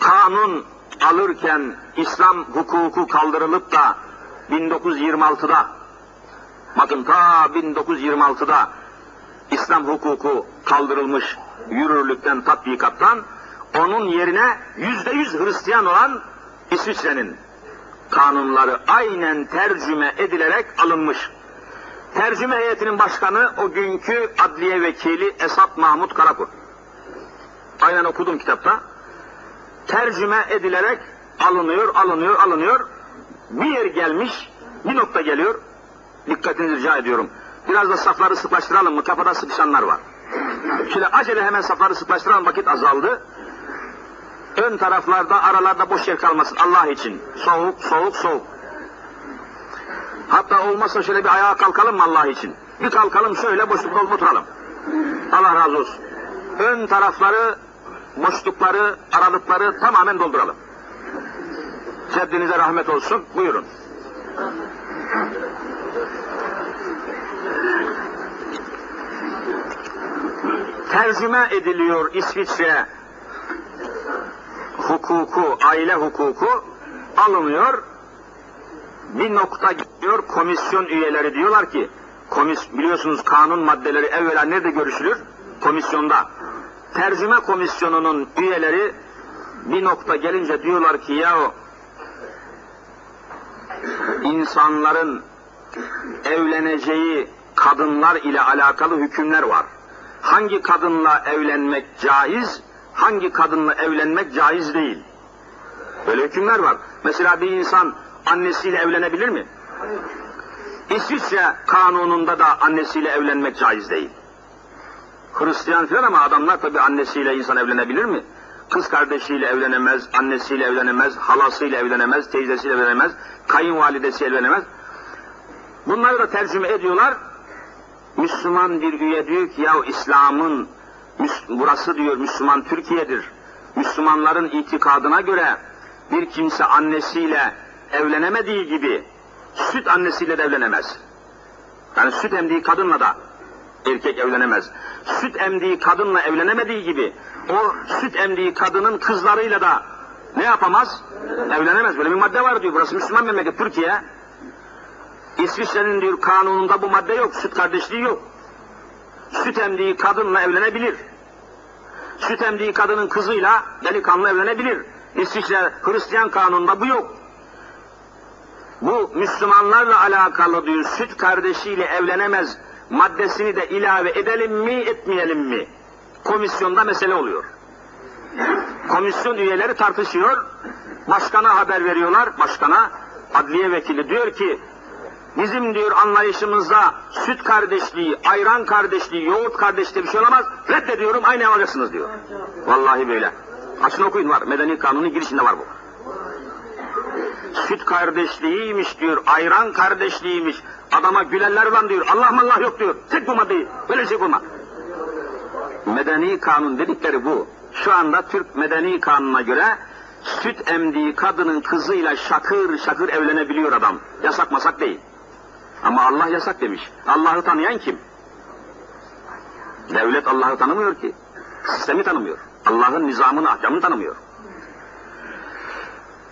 kanun alırken İslam hukuku kaldırılıp da 1926'da bakın ta 1926'da İslam hukuku kaldırılmış yürürlükten, tatbikattan onun yerine yüzde yüz Hristiyan olan İsviçre'nin kanunları aynen tercüme edilerek alınmış. Tercüme heyetinin başkanı o günkü adliye vekili Esat Mahmut Karakur. Aynen okudum kitapta. Tercüme edilerek alınıyor, alınıyor, alınıyor. Bir yer gelmiş, bir nokta geliyor. Dikkatinizi rica ediyorum. Biraz da safları sıklaştıralım mı? Kafada sıkışanlar var. Şöyle acele hemen safları sıklaştıralım vakit azaldı. Ön taraflarda aralarda boş yer kalmasın Allah için. Soğuk, soğuk, soğuk. Hatta olmazsa şöyle bir ayağa kalkalım mı Allah için? Bir kalkalım şöyle boşlukta oturalım. Allah razı olsun. Ön tarafları, boşlukları, aralıkları tamamen dolduralım. Ceddinize rahmet olsun. Buyurun. Tercüme ediliyor İsviçre hukuku, aile hukuku alınıyor. Bir nokta gidiyor komisyon üyeleri diyorlar ki komis, biliyorsunuz kanun maddeleri evvela nerede görüşülür? Komisyonda. Tercüme komisyonunun üyeleri bir nokta gelince diyorlar ki ya insanların evleneceği kadınlar ile alakalı hükümler var. Hangi kadınla evlenmek caiz, hangi kadınla evlenmek caiz değil. Böyle hükümler var. Mesela bir insan annesiyle evlenebilir mi? İsviçre kanununda da annesiyle evlenmek caiz değil. Hristiyan filan ama adamlar tabi annesiyle insan evlenebilir mi? Kız kardeşiyle evlenemez, annesiyle evlenemez, halasıyla evlenemez, teyzesiyle evlenemez, kayınvalidesi evlenemez. Bunları da tercüme ediyorlar. Müslüman bir üye diyor ki ya İslam'ın burası diyor Müslüman Türkiye'dir. Müslümanların itikadına göre bir kimse annesiyle evlenemediği gibi süt annesiyle de evlenemez. Yani süt emdiği kadınla da erkek evlenemez. Süt emdiği kadınla evlenemediği gibi o süt emdiği kadının kızlarıyla da ne yapamaz? Evlenemez. Böyle bir madde var diyor. Burası Müslüman memleket Türkiye. İsviçre'nin diyor kanununda bu madde yok. Süt kardeşliği yok. Süt emdiği kadınla evlenebilir. Süt emdiği kadının kızıyla delikanlı evlenebilir. İsviçre Hristiyan kanununda bu yok. Bu Müslümanlarla alakalı diyor süt kardeşiyle evlenemez maddesini de ilave edelim mi etmeyelim mi? Komisyonda mesele oluyor. Komisyon üyeleri tartışıyor. Başkana haber veriyorlar. Başkana adliye vekili diyor ki bizim diyor anlayışımızda süt kardeşliği, ayran kardeşliği, yoğurt kardeşliği bir şey olamaz. Reddediyorum aynı alacaksınız diyor. Vallahi böyle. Açın okuyun var. Medeni kanunun girişinde var bu. Süt kardeşliğiymiş diyor, ayran kardeşliğiymiş. Adama gülerler lan diyor, Allah Allah yok diyor. Tek bu maddeyi, böyle şey bulma. Medeni kanun dedikleri bu. Şu anda Türk medeni kanuna göre süt emdiği kadının kızıyla şakır şakır evlenebiliyor adam. Yasak masak değil. Ama Allah yasak demiş. Allah'ı tanıyan kim? Devlet Allah'ı tanımıyor ki. Sistemi tanımıyor. Allah'ın nizamını, ahkamını tanımıyor.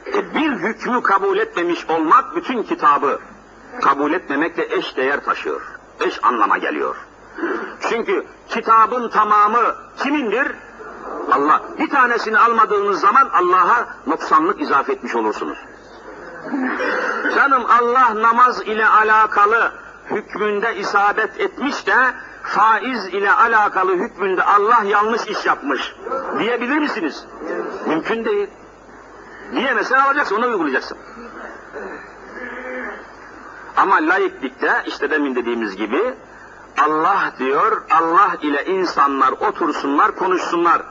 E bir hükmü kabul etmemiş olmak bütün kitabı kabul etmemekle eş değer taşıyor. Eş anlama geliyor. Çünkü kitabın tamamı kimindir? Allah. Bir tanesini almadığınız zaman Allah'a noksanlık izafe etmiş olursunuz. Canım Allah namaz ile alakalı hükmünde isabet etmiş de faiz ile alakalı hükmünde Allah yanlış iş yapmış diyebilir misiniz? Mümkün değil. Diyemezsen alacaksın, onu uygulayacaksın. Ama laiklikte işte demin dediğimiz gibi Allah diyor, Allah ile insanlar otursunlar, konuşsunlar.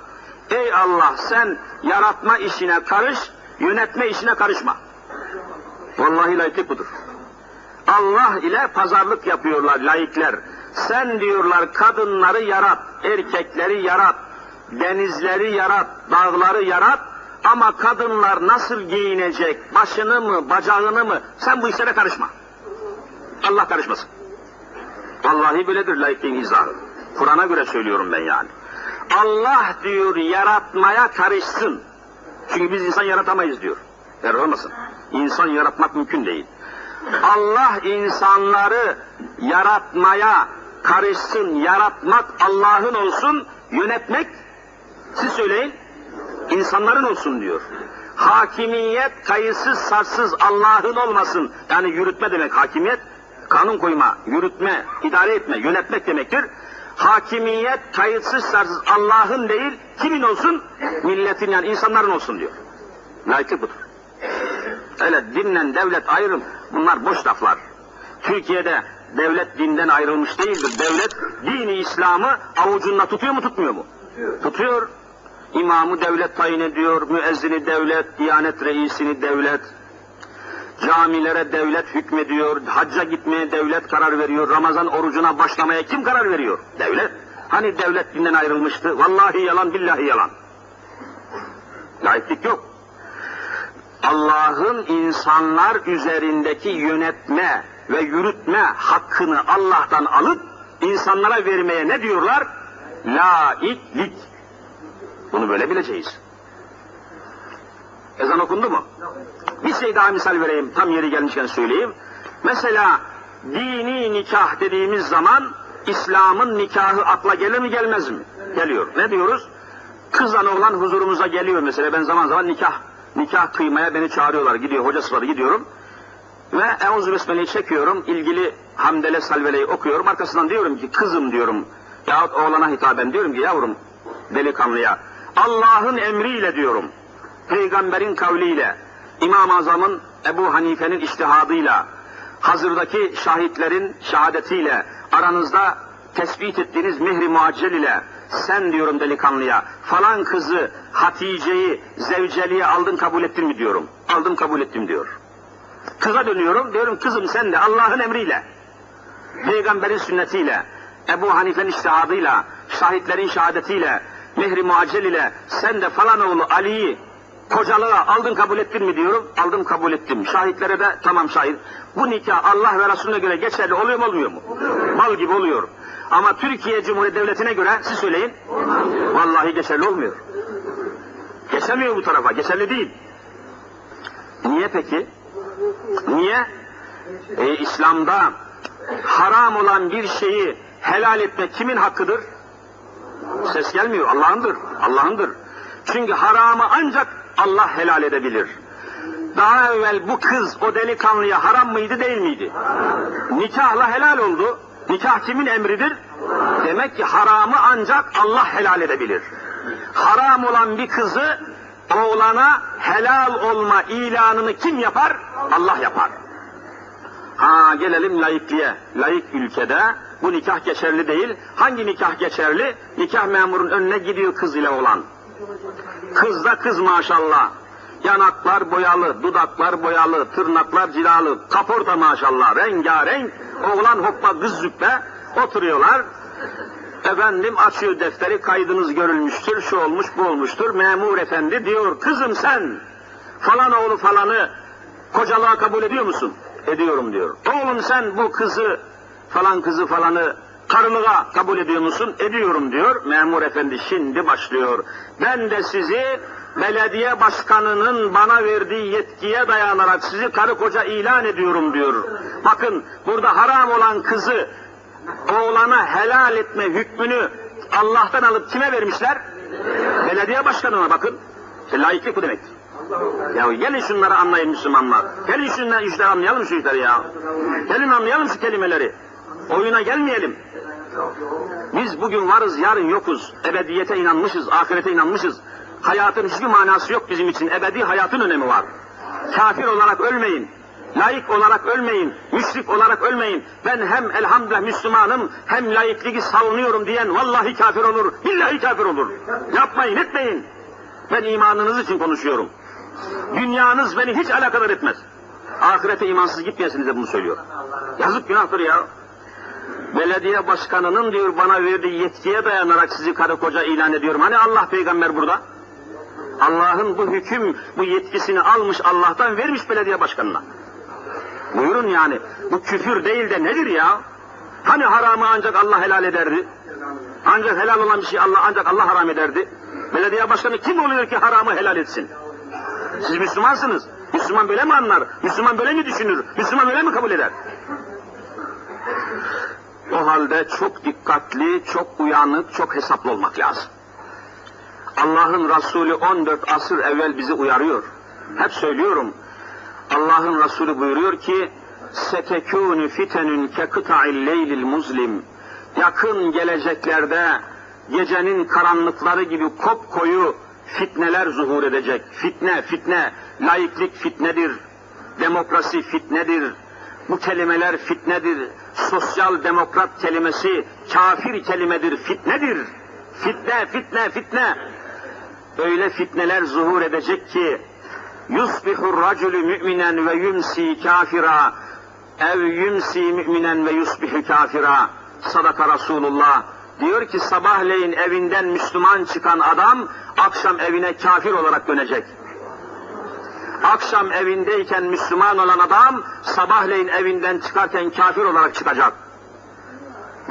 Ey Allah sen yaratma işine karış, yönetme işine karışma. Vallahi laiklik budur. Allah ile pazarlık yapıyorlar laikler. Sen diyorlar kadınları yarat, erkekleri yarat, denizleri yarat, dağları yarat ama kadınlar nasıl giyinecek, başını mı, bacağını mı, sen bu işlere karışma. Allah karışmasın. Vallahi böyledir laikliğin izahı. Kur'an'a göre söylüyorum ben yani. Allah diyor yaratmaya karışsın. Çünkü biz insan yaratamayız diyor. Yer olmasın. İnsan yaratmak mümkün değil. Allah insanları yaratmaya karışsın, yaratmak Allah'ın olsun, yönetmek, siz söyleyin, insanların olsun diyor. Hakimiyet kayıtsız sarsız Allah'ın olmasın. Yani yürütme demek hakimiyet, kanun koyma, yürütme, idare etme, yönetmek demektir. Hakimiyet kayıtsız sarsız Allah'ın değil, kimin olsun? Milletin yani insanların olsun diyor. Layıklık budur. Öyle dinle devlet ayrım, bunlar boş laflar. Türkiye'de devlet dinden ayrılmış değildir. Devlet dini İslam'ı avucunda tutuyor mu tutmuyor mu? Tutuyor. tutuyor. İmamı devlet tayin ediyor, müezzini devlet, diyanet reisini devlet, camilere devlet hükmediyor, hacca gitmeye devlet karar veriyor, Ramazan orucuna başlamaya kim karar veriyor? Devlet. Hani devlet dinden ayrılmıştı? Vallahi yalan, billahi yalan. Laiklik yok. Allah'ın insanlar üzerindeki yönetme ve yürütme hakkını Allah'tan alıp insanlara vermeye ne diyorlar? Laiklik. Bunu böyle bileceğiz. Ezan okundu mu? Bir şey daha misal vereyim, tam yeri gelmişken söyleyeyim. Mesela dini nikah dediğimiz zaman İslam'ın nikahı akla gelir mi gelmez mi? Geliyor. Ne diyoruz? Kızla oğlan huzurumuza geliyor mesela. Ben zaman zaman nikah nikah kıymaya beni çağırıyorlar. Gidiyor hoca sıfatı gidiyorum. Ve Eûzü Besmele'yi çekiyorum. ilgili Hamdele Salvele'yi okuyorum. Arkasından diyorum ki kızım diyorum. Yahut oğlana hitaben diyorum ki yavrum delikanlıya. Allah'ın emriyle diyorum. Peygamberin kavliyle. İmam-ı Azam'ın Ebu Hanife'nin iştihadıyla. Hazırdaki şahitlerin şehadetiyle. Aranızda tespit ettiğiniz mihri muaccel ile sen diyorum delikanlıya falan kızı Hatice'yi zevceliğe aldın kabul ettin mi diyorum. Aldım kabul ettim diyor. Kıza dönüyorum diyorum kızım sen de Allah'ın emriyle peygamberin sünnetiyle Ebu Hanife'nin iştihadıyla şahitlerin şehadetiyle mehri muaccel ile sen de falan oğlu Ali'yi kocalığa aldın kabul ettin mi diyorum. Aldım kabul ettim. Şahitlere de tamam şahit. Bu nikah Allah ve Resulüne göre geçerli oluyor mu olmuyor mu? Mal gibi oluyor. Ama Türkiye Cumhuriyeti Devleti'ne göre siz söyleyin. Vallahi geçerli olmuyor. Geçemiyor bu tarafa. Geçerli değil. Niye peki? Niye? E, İslam'da haram olan bir şeyi helal etmek kimin hakkıdır? Ses gelmiyor. Allah'ındır. Allah'ındır. Çünkü haramı ancak Allah helal edebilir. Daha evvel bu kız o delikanlıya haram mıydı değil miydi? Nikahla helal oldu. Nikah kimin emridir? Demek ki haramı ancak Allah helal edebilir. Haram olan bir kızı oğlana helal olma ilanını kim yapar? Allah yapar. Ha gelelim laikliğe. Laik ülkede bu nikah geçerli değil. Hangi nikah geçerli? Nikah memurun önüne gidiyor kız ile olan. Kız da kız maşallah. Yanaklar boyalı, dudaklar boyalı, tırnaklar cilalı, kaporta maşallah, rengarenk. Oğlan hoppa kız züppe oturuyorlar. Efendim açıyor defteri, kaydınız görülmüştür, şu olmuş, bu olmuştur. Memur efendi diyor, kızım sen falan oğlu falanı kocalığa kabul ediyor musun? Ediyorum diyor. Oğlum sen bu kızı falan kızı falanı karılığa kabul ediyor musun? Ediyorum diyor. Memur efendi şimdi başlıyor. Ben de sizi belediye başkanının bana verdiği yetkiye dayanarak sizi karı koca ilan ediyorum diyor. Bakın burada haram olan kızı oğlana helal etme hükmünü Allah'tan alıp kime vermişler? Belediye başkanına bakın. İşte laiklik bu demek. Ya gelin şunları anlayın Müslümanlar. Gelin şunları işte anlayalım şu işleri ya. Gelin anlayalım şu kelimeleri. Oyuna gelmeyelim. Biz bugün varız, yarın yokuz. Ebediyete inanmışız, ahirete inanmışız. Hayatın hiçbir manası yok bizim için. Ebedi hayatın önemi var. Kafir olarak ölmeyin. Layık olarak ölmeyin, müşrik olarak ölmeyin. Ben hem elhamdülillah Müslümanım hem layıklığı savunuyorum diyen vallahi kafir olur, billahi kafir olur. Yapmayın, etmeyin. Ben imanınız için konuşuyorum. Dünyanız beni hiç alakadar etmez. Ahirete imansız gitmeyesiniz de bunu söylüyor. Yazık günahtır ya. Belediye başkanının diyor bana verdiği yetkiye dayanarak sizi karı koca ilan ediyorum. Hani Allah peygamber burada? Allah'ın bu hüküm, bu yetkisini almış Allah'tan vermiş belediye başkanına. Buyurun yani. Bu küfür değil de nedir ya? Hani haramı ancak Allah helal ederdi? Ancak helal olan bir şey Allah ancak Allah haram ederdi. Belediye başkanı kim oluyor ki haramı helal etsin? Siz Müslümansınız. Müslüman böyle mi anlar? Müslüman böyle mi düşünür? Müslüman böyle mi kabul eder? O halde çok dikkatli, çok uyanık, çok hesaplı olmak lazım. Allah'ın Resulü 14 asır evvel bizi uyarıyor. Hep söylüyorum. Allah'ın Resulü buyuruyor ki setekûnü fitenün ke kıta'il leylil muzlim yakın geleceklerde gecenin karanlıkları gibi kopkoyu fitneler zuhur edecek. Fitne, fitne, laiklik fitnedir, demokrasi fitnedir, bu kelimeler fitnedir, sosyal demokrat kelimesi kafir kelimedir, fitnedir. Fitne, fitne, fitne. Öyle fitneler zuhur edecek ki yusbihur racülü müminen ve yumsi kafira ev yumsi müminen ve yusbihu kafira sadaka Resulullah diyor ki sabahleyin evinden Müslüman çıkan adam akşam evine kafir olarak dönecek. Akşam evindeyken Müslüman olan adam sabahleyin evinden çıkarken kafir olarak çıkacak.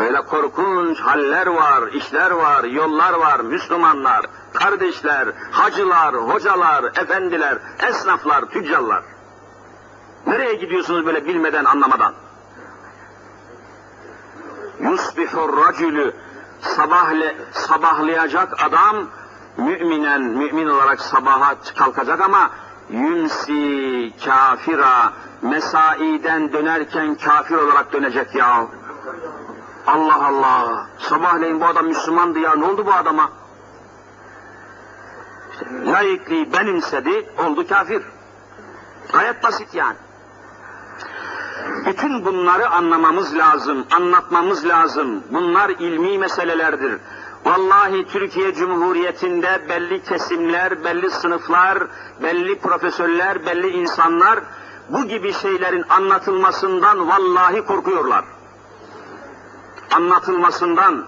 Böyle korkunç haller var, işler var, yollar var, Müslümanlar, kardeşler, hacılar, hocalar, efendiler, esnaflar, tüccarlar. Nereye gidiyorsunuz böyle bilmeden, anlamadan? Yusbihur racülü sabahle, sabahlayacak adam müminen, mümin olarak sabaha kalkacak ama yünsi kafira mesaiden dönerken kafir olarak dönecek ya. Allah Allah. Sabahleyin bu adam Müslümandı ya. Ne oldu bu adama? İşte, layıklığı benimsedi, oldu kafir. Gayet basit yani. Bütün bunları anlamamız lazım, anlatmamız lazım. Bunlar ilmi meselelerdir. Vallahi Türkiye Cumhuriyeti'nde belli kesimler, belli sınıflar, belli profesörler, belli insanlar bu gibi şeylerin anlatılmasından vallahi korkuyorlar. Anlatılmasından,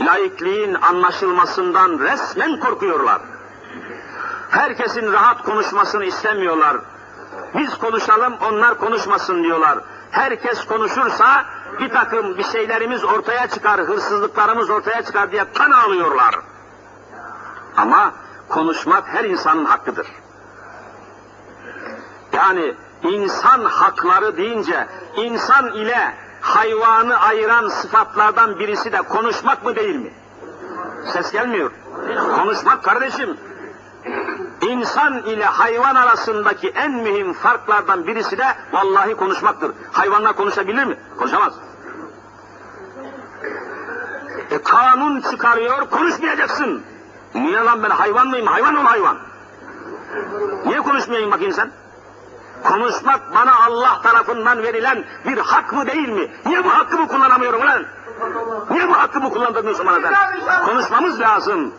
laikliğin anlaşılmasından resmen korkuyorlar. Herkesin rahat konuşmasını istemiyorlar. Biz konuşalım, onlar konuşmasın diyorlar. Herkes konuşursa bir takım bir şeylerimiz ortaya çıkar, hırsızlıklarımız ortaya çıkar diye kan alıyorlar. Ama konuşmak her insanın hakkıdır. Yani insan hakları deyince insan ile hayvanı ayıran sıfatlardan birisi de konuşmak mı değil mi? Ses gelmiyor. Konuşmak kardeşim. İnsan ile hayvan arasındaki en mühim farklardan birisi de vallahi konuşmaktır. Hayvanlar konuşabilir mi? Konuşamaz. E, kanun çıkarıyor, konuşmayacaksın. Niye lan ben hayvan mıyım? Hayvan ol hayvan. Niye konuşmayayım bakayım sen? Konuşmak bana Allah tarafından verilen bir hak mı değil mi? Niye bu hakkımı kullanamıyorum lan? Niye bu hakkımı kullandırmıyorsun bana sen? Konuşmamız lazım.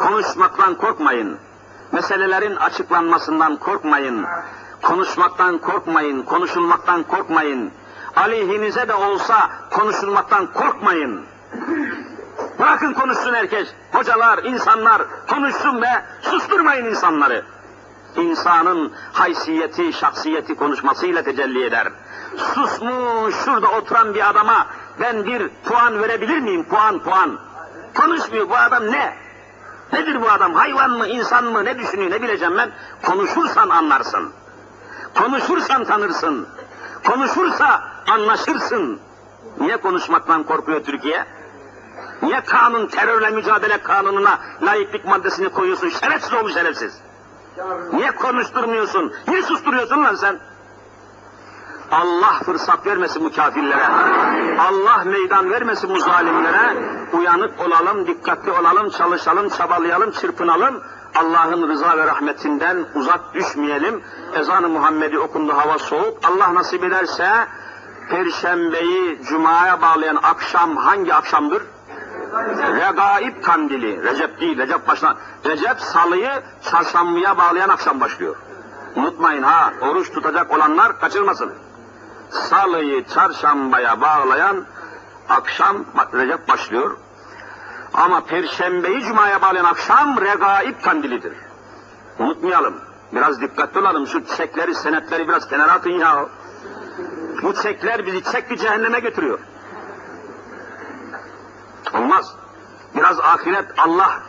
Konuşmaktan korkmayın. Meselelerin açıklanmasından korkmayın. Konuşmaktan korkmayın, konuşulmaktan korkmayın. Aleyhinize de olsa konuşulmaktan korkmayın. Bırakın konuşsun herkes. Hocalar, insanlar konuşsun ve susturmayın insanları. İnsanın haysiyeti, şahsiyeti konuşmasıyla tecelli eder. Susmuş şurada oturan bir adama ben bir puan verebilir miyim? Puan, puan. Konuşmuyor bu adam ne? Nedir bu adam? Hayvan mı, insan mı? Ne düşünüyor, ne bileceğim ben? Konuşursan anlarsın. Konuşursan tanırsın. Konuşursa anlaşırsın. Niye konuşmaktan korkuyor Türkiye? Niye kanun, terörle mücadele kanununa layıklık maddesini koyuyorsun? Şerefsiz oğlu şerefsiz. Niye konuşturmuyorsun? Niye susturuyorsun lan sen? Allah fırsat vermesin bu kafirlere. Allah meydan vermesin bu zalimlere. Uyanık olalım, dikkatli olalım, çalışalım, çabalayalım, çırpınalım. Allah'ın rıza ve rahmetinden uzak düşmeyelim. Ezan-ı Muhammed'i okundu, hava soğuk. Allah nasip ederse Perşembeyi Cuma'ya bağlayan akşam hangi akşamdır? Regaib kandili. Recep değil, Recep başlan. Recep salıyı çarşambaya bağlayan akşam başlıyor. Unutmayın ha, oruç tutacak olanlar kaçırmasın. Salıyı çarşambaya bağlayan akşam Recep başlıyor. Ama Perşembeyi Cuma'ya bağlayan akşam Regaib kandilidir. Unutmayalım. Biraz dikkatli olalım. Şu çekleri, senetleri biraz kenara atın ya. Bu çekler bizi çek bir cehenneme götürüyor. Olmaz. Biraz ahiret, Allah,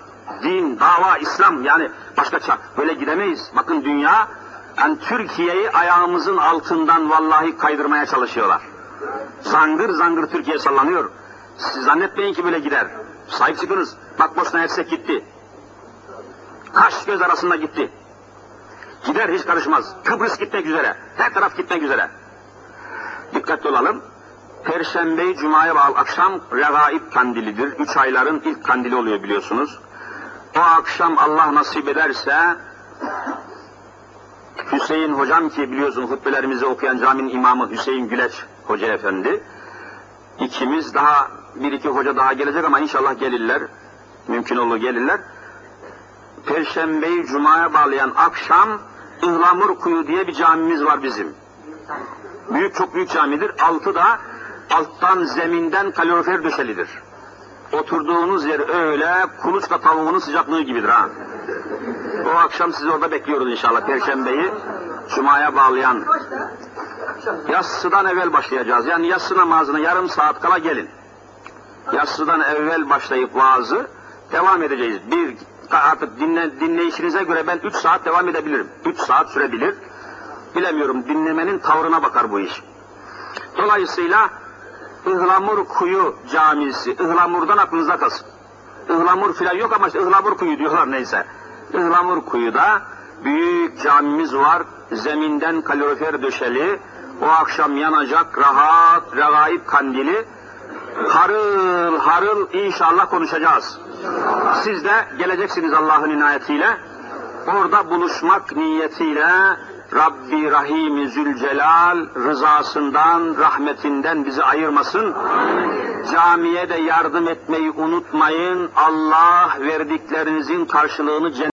din, dava, İslam yani başka çak. Böyle gidemeyiz. Bakın dünya yani Türkiye'yi ayağımızın altından vallahi kaydırmaya çalışıyorlar. Zangır zangır Türkiye sallanıyor. Siz zannetmeyin ki böyle gider. Sahip çıkınız. Bak Bosna Hersek gitti. Kaş göz arasında gitti. Gider hiç karışmaz. Kıbrıs gitmek üzere. Her taraf gitmek üzere. Dikkatli olalım. Perşembe, Cuma'ya bağlı akşam regaib kandilidir. Üç ayların ilk kandili oluyor biliyorsunuz. O akşam Allah nasip ederse Hüseyin hocam ki biliyorsun hutbelerimizi okuyan caminin imamı Hüseyin Güleç Hoca Efendi. İkimiz daha bir iki hoca daha gelecek ama inşallah gelirler. Mümkün olur gelirler. Perşembeyi Cuma'ya bağlayan akşam Ihlamur Kuyu diye bir camimiz var bizim. Büyük çok büyük camidir. Altı da alttan zeminden kalorifer döşelidir. Oturduğunuz yer öyle kuluçka tavuğunun sıcaklığı gibidir ha. O akşam sizi orada bekliyoruz inşallah Perşembeyi Cuma'ya bağlayan. Yassıdan evvel başlayacağız. Yani yatsı namazına yarım saat kala gelin. Yassıdan evvel başlayıp vaazı devam edeceğiz. Bir artık dinle, dinleyişinize göre ben üç saat devam edebilirim. Üç saat sürebilir. Bilemiyorum dinlemenin tavrına bakar bu iş. Dolayısıyla Ihlamur Kuyu Camisi, Ihlamur'dan aklınızda kalsın. Ihlamur filan yok ama işte Ihlamur Kuyu diyorlar neyse. Ihlamur Kuyu'da büyük camimiz var. Zeminden kalorifer döşeli. O akşam yanacak rahat, regaib kandili. Harıl harıl inşallah konuşacağız. Siz de geleceksiniz Allah'ın inayetiyle. Orada buluşmak niyetiyle Rabbi Rahim Zülcelal rızasından, rahmetinden bizi ayırmasın. Camiye de yardım etmeyi unutmayın. Allah verdiklerinizin karşılığını cennet